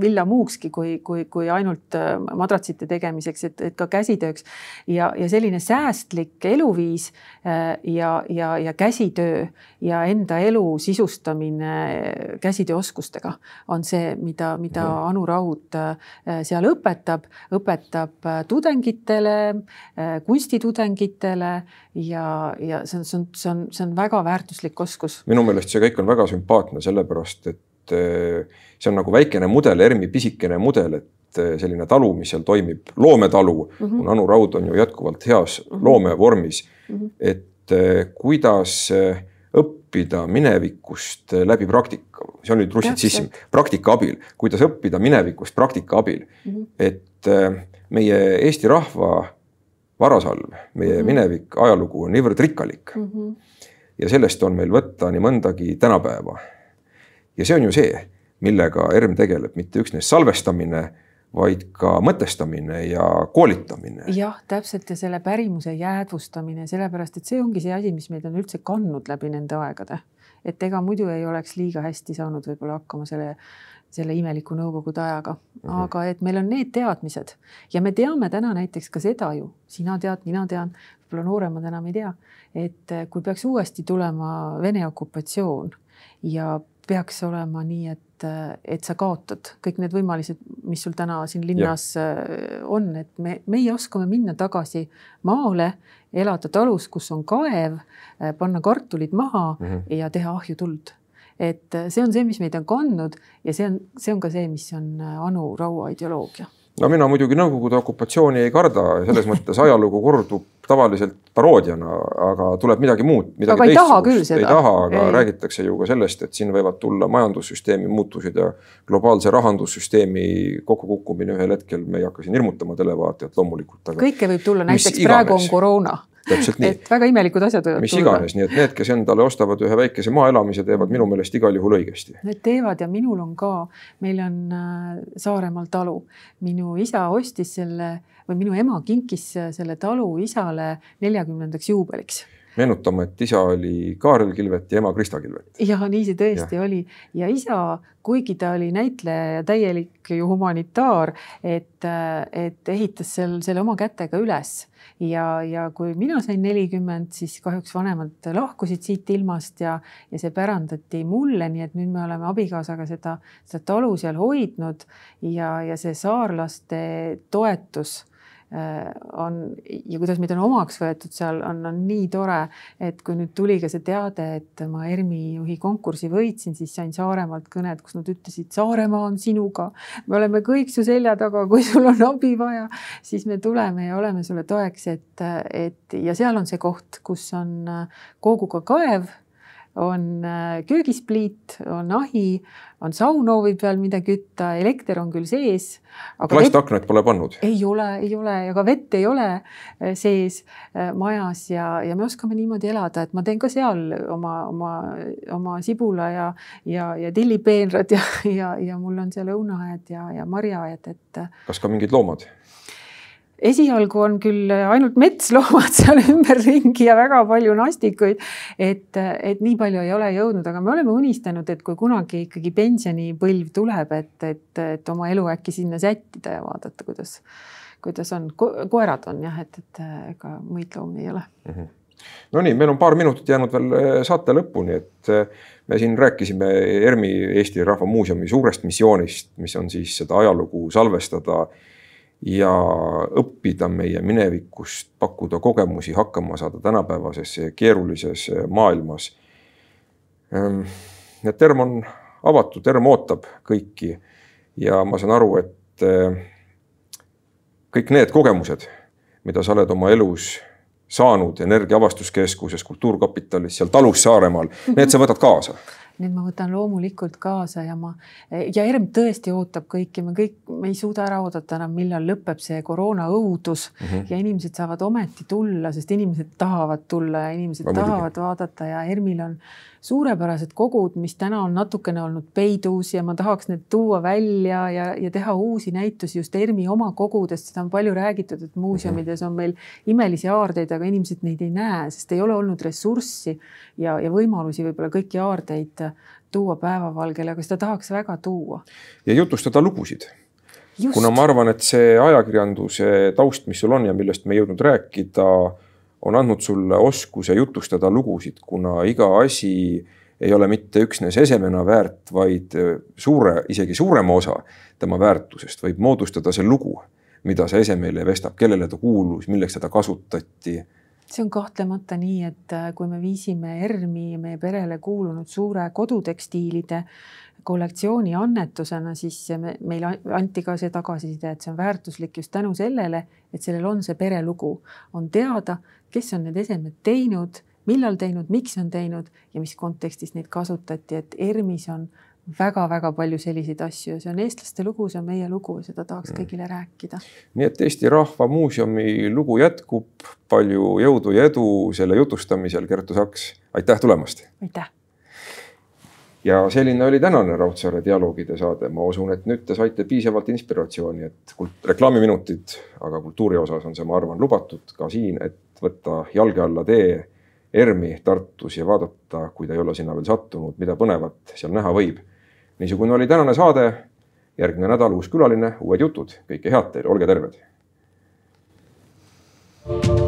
villa muukski kui, kui, kui ainult äh, madratsite tegemiseks, et, et ka käsitööks ja, ja selline säästlik eluviis äh, ja, ja, ja käsitöö ja enda elu sisustamine käsitööoskustega on see, mida, mida. Anu Raud äh, seal õpetab, õpetab tudengitele, kunstitudengitele ja, ja see on, see on, see on, see on väga väärtuslik oskus. minu meelest see kõik on väga sümpaatne, sellepärast et see on nagu väikene mudel, ERM-i pisikene mudel, et eh, selline talu, mis seal toimib, loometalu mm, -hmm. Anu Raud on ju jätkuvalt heas mm -hmm. loomevormis mm. -hmm. et eh, kuidas õppida minevikust läbi praktika, see on nüüd russitsism, praktika abil, kuidas õppida minevikust praktika abil mm. -hmm. et meie Eesti rahva varasalv, meie mm -hmm. minevik, ajalugu on niivõrd rikkalik mm. -hmm. ja sellest on meil võtta nii mõndagi tänapäeva. ja see on ju see, millega ERM tegeleb, mitte üksnes salvestamine, vaid ka mõtestamine ja koolitamine. jah, täpselt ja selle pärimuse jäädvustamine, sellepärast et see ongi see asi, mis meid on üldse kandnud läbi nende aegade. et ega muidu ei oleks liiga hästi saanud võib-olla hakkama selle selle imeliku nõukogude ajaga mm, -hmm. aga et meil on need teadmised ja me teame täna näiteks ka seda ju, sina tead, mina tean, võib-olla nooremad enam ei tea, et kui peaks uuesti tulema Vene okupatsioon ja peaks olema nii, et, et sa kaotad kõik need võimalused, mis sul täna siin linnas ja. Äh, on, et me, meie oskame minna tagasi maale, elada talus, kus on kaev, äh, panna kartulid maha mm -hmm. ja teha ahju tuld et äh, see on see, mis meid on kandnud ja see on, see on ka see, mis on Anu Raua ideoloogia. no mina muidugi Nõukogude okupatsiooni ei karda, selles mõttes ajalugu kordub tavaliselt paroodiana, aga tuleb midagi muud, midagi aga ei taha küll seda. ei taha, aga ei. räägitakse ju ka sellest, et siin võivad tulla majandussüsteemi muutused ja globaalse rahandussüsteemi kokkukukkumine ühel hetkel, me ei hakka siin hirmutama televaatajat loomulikult. kõike võib tulla, näiteks praegu on koroona täpselt nii. et väga imelikud asjad võivad mis tulla. mis iganes, nii et need, kes endale ostavad ühe väikese maaelamise, teevad minu meelest igal juhul õigesti. Need teevad ja minul on ka, meil on äh, Saaremaal talu, minu isa ostis selle või minu ema kinkis selle talu isale neljakümnendaks juubeliks meenutama, et isa oli Kaarel Kilvet ja ema Krista Kilvet. ja nii see tõesti ja. oli ja isa, kuigi ta oli näitleja ja täielik ju humanitaar, et, et ehitas seal selle oma kätega üles ja, ja kui mina sain nelikümmend, siis kahjuks vanemad lahkusid siit ilmast ja, ja see pärandati mulle, nii et nüüd me oleme abikaasaga seda, seda talu seal hoidnud ja, ja see saarlaste toetus on ja kuidas meid on omaks võetud seal on, on nii tore, et kui nüüd tuli ka see teade, et ma ERMi juhi konkursi võitsin, siis sain Saaremaalt kõned, kus nad ütlesid, Saaremaa on sinuga, me oleme kõik su selja taga, kui sul on abi vaja, siis me tuleme ja oleme sulle toeks, et, et ja seal on see koht, kus on kooguga kaev on äh, köögispliit, on ahi, on saunhoovi peal, mida kütta, elekter on küll sees. plastaknaid pole pannud? ei ole, ei ole ja ka vett ei ole äh, sees äh, majas ja, ja me oskame niimoodi elada, et ma teen ka seal oma, oma, oma sibula ja, ja, ja tillipeenrad ja, ja, ja mul on seal õunaaed ja, ja marjaaed, et. kas ka mingid loomad? Esialgu on küll ainult metsloomad seal ümberringi ja väga palju nastikuid. et, et nii palju ei ole jõudnud, aga me oleme unistanud, et kui kunagi ikkagi pensionipõlv tuleb, et, et, et oma elu äkki sinna sättida ja vaadata, kuidas, kuidas on Ko, koerad on jah, et, et ega muid loomi ei ole mm. -hmm Nonii, meil on paar minutit jäänud veel eh, saate lõpuni, et eh, me siin rääkisime ERMi Eesti Rahva Muuseumi suurest missioonist, mis on siis seda ajalugu salvestada ja õppida meie minevikust, pakkuda kogemusi, hakkama saada tänapäevases keerulises maailmas. Ehm, et ERM on avatud, ERM ootab kõiki ja ma saan aru, et eh, kõik need kogemused, mida sa oled oma elus saanud Energia Avastuskeskuses, Kultuurkapitalis, seal talus Saaremaal, need sa võtad kaasa Need ma võtan loomulikult kaasa ja ma ja ERM tõesti ootab kõiki, me kõik, me ei suuda ära oodata enam, millal lõpeb see koroona õudus mm -hmm. ja inimesed saavad ometi tulla, sest inimesed tahavad tulla ja inimesed ma tahavad muidugi. vaadata. Ja ERM-il on suurepärased kogud, mis täna on natukene olnud peidus ja ma tahaks need tuua välja ja, ja teha uusi näitusi just ERM-i oma kogudest, seda on palju räägitud, et muuseumides on meil imelisi aardeid, aga inimesed neid ei näe, sest ei ole olnud ressurssi ja, ja võimalusi võib-olla kõiki aardeid tuua päevavalgele, aga seda tahaks väga tuua. ja jutustada lugusid. kuna ma arvan, et see ajakirjanduse taust, mis sul on ja millest me ei jõudnud rääkida, on andnud sulle oskuse jutustada lugusid, kuna iga asi ei ole mitte üksnes esemena väärt, vaid suure, isegi suurema osa tema väärtusest võib moodustada see lugu, mida see ese meile vestab, kellele ta kuulus, milleks teda kasutati see on kahtlemata nii, et äh, kui me viisime ERM-i meie perele kuulunud suure kodutekstiilide kollektsiooni annetusena, siis me, meile anti ka see tagasiside, et see on väärtuslik just tänu sellele, et sellel on see perelugu, on teada, kes on need esemed teinud, millal teinud, miks on teinud ja mis kontekstis neid kasutati, et ERM-is on väga-väga palju selliseid asju ja see on eestlaste lugu, see on meie lugu seda tahaks mm. kõigile rääkida. nii et Eesti Rahva Muuseumi lugu jätkub, palju jõudu ja edu selle jutustamisel, Kertu Saks, aitäh tulemast. aitäh. ja selline oli tänane Raudsaare dialoogide saade, ma usun, et nüüd te saite piisavalt inspiratsiooni, et reklaamiminutid, aga kultuuri osas on see, ma arvan, lubatud ka siin, et võtta jalge alla tee ERM-i Tartus ja vaadata, kui ta ei ole sinna veel sattunud, mida põnevat seal näha võib niisugune oli tänane saade. järgmine nädal uus külaline, uued jutud, kõike head teile, olge terved. thank you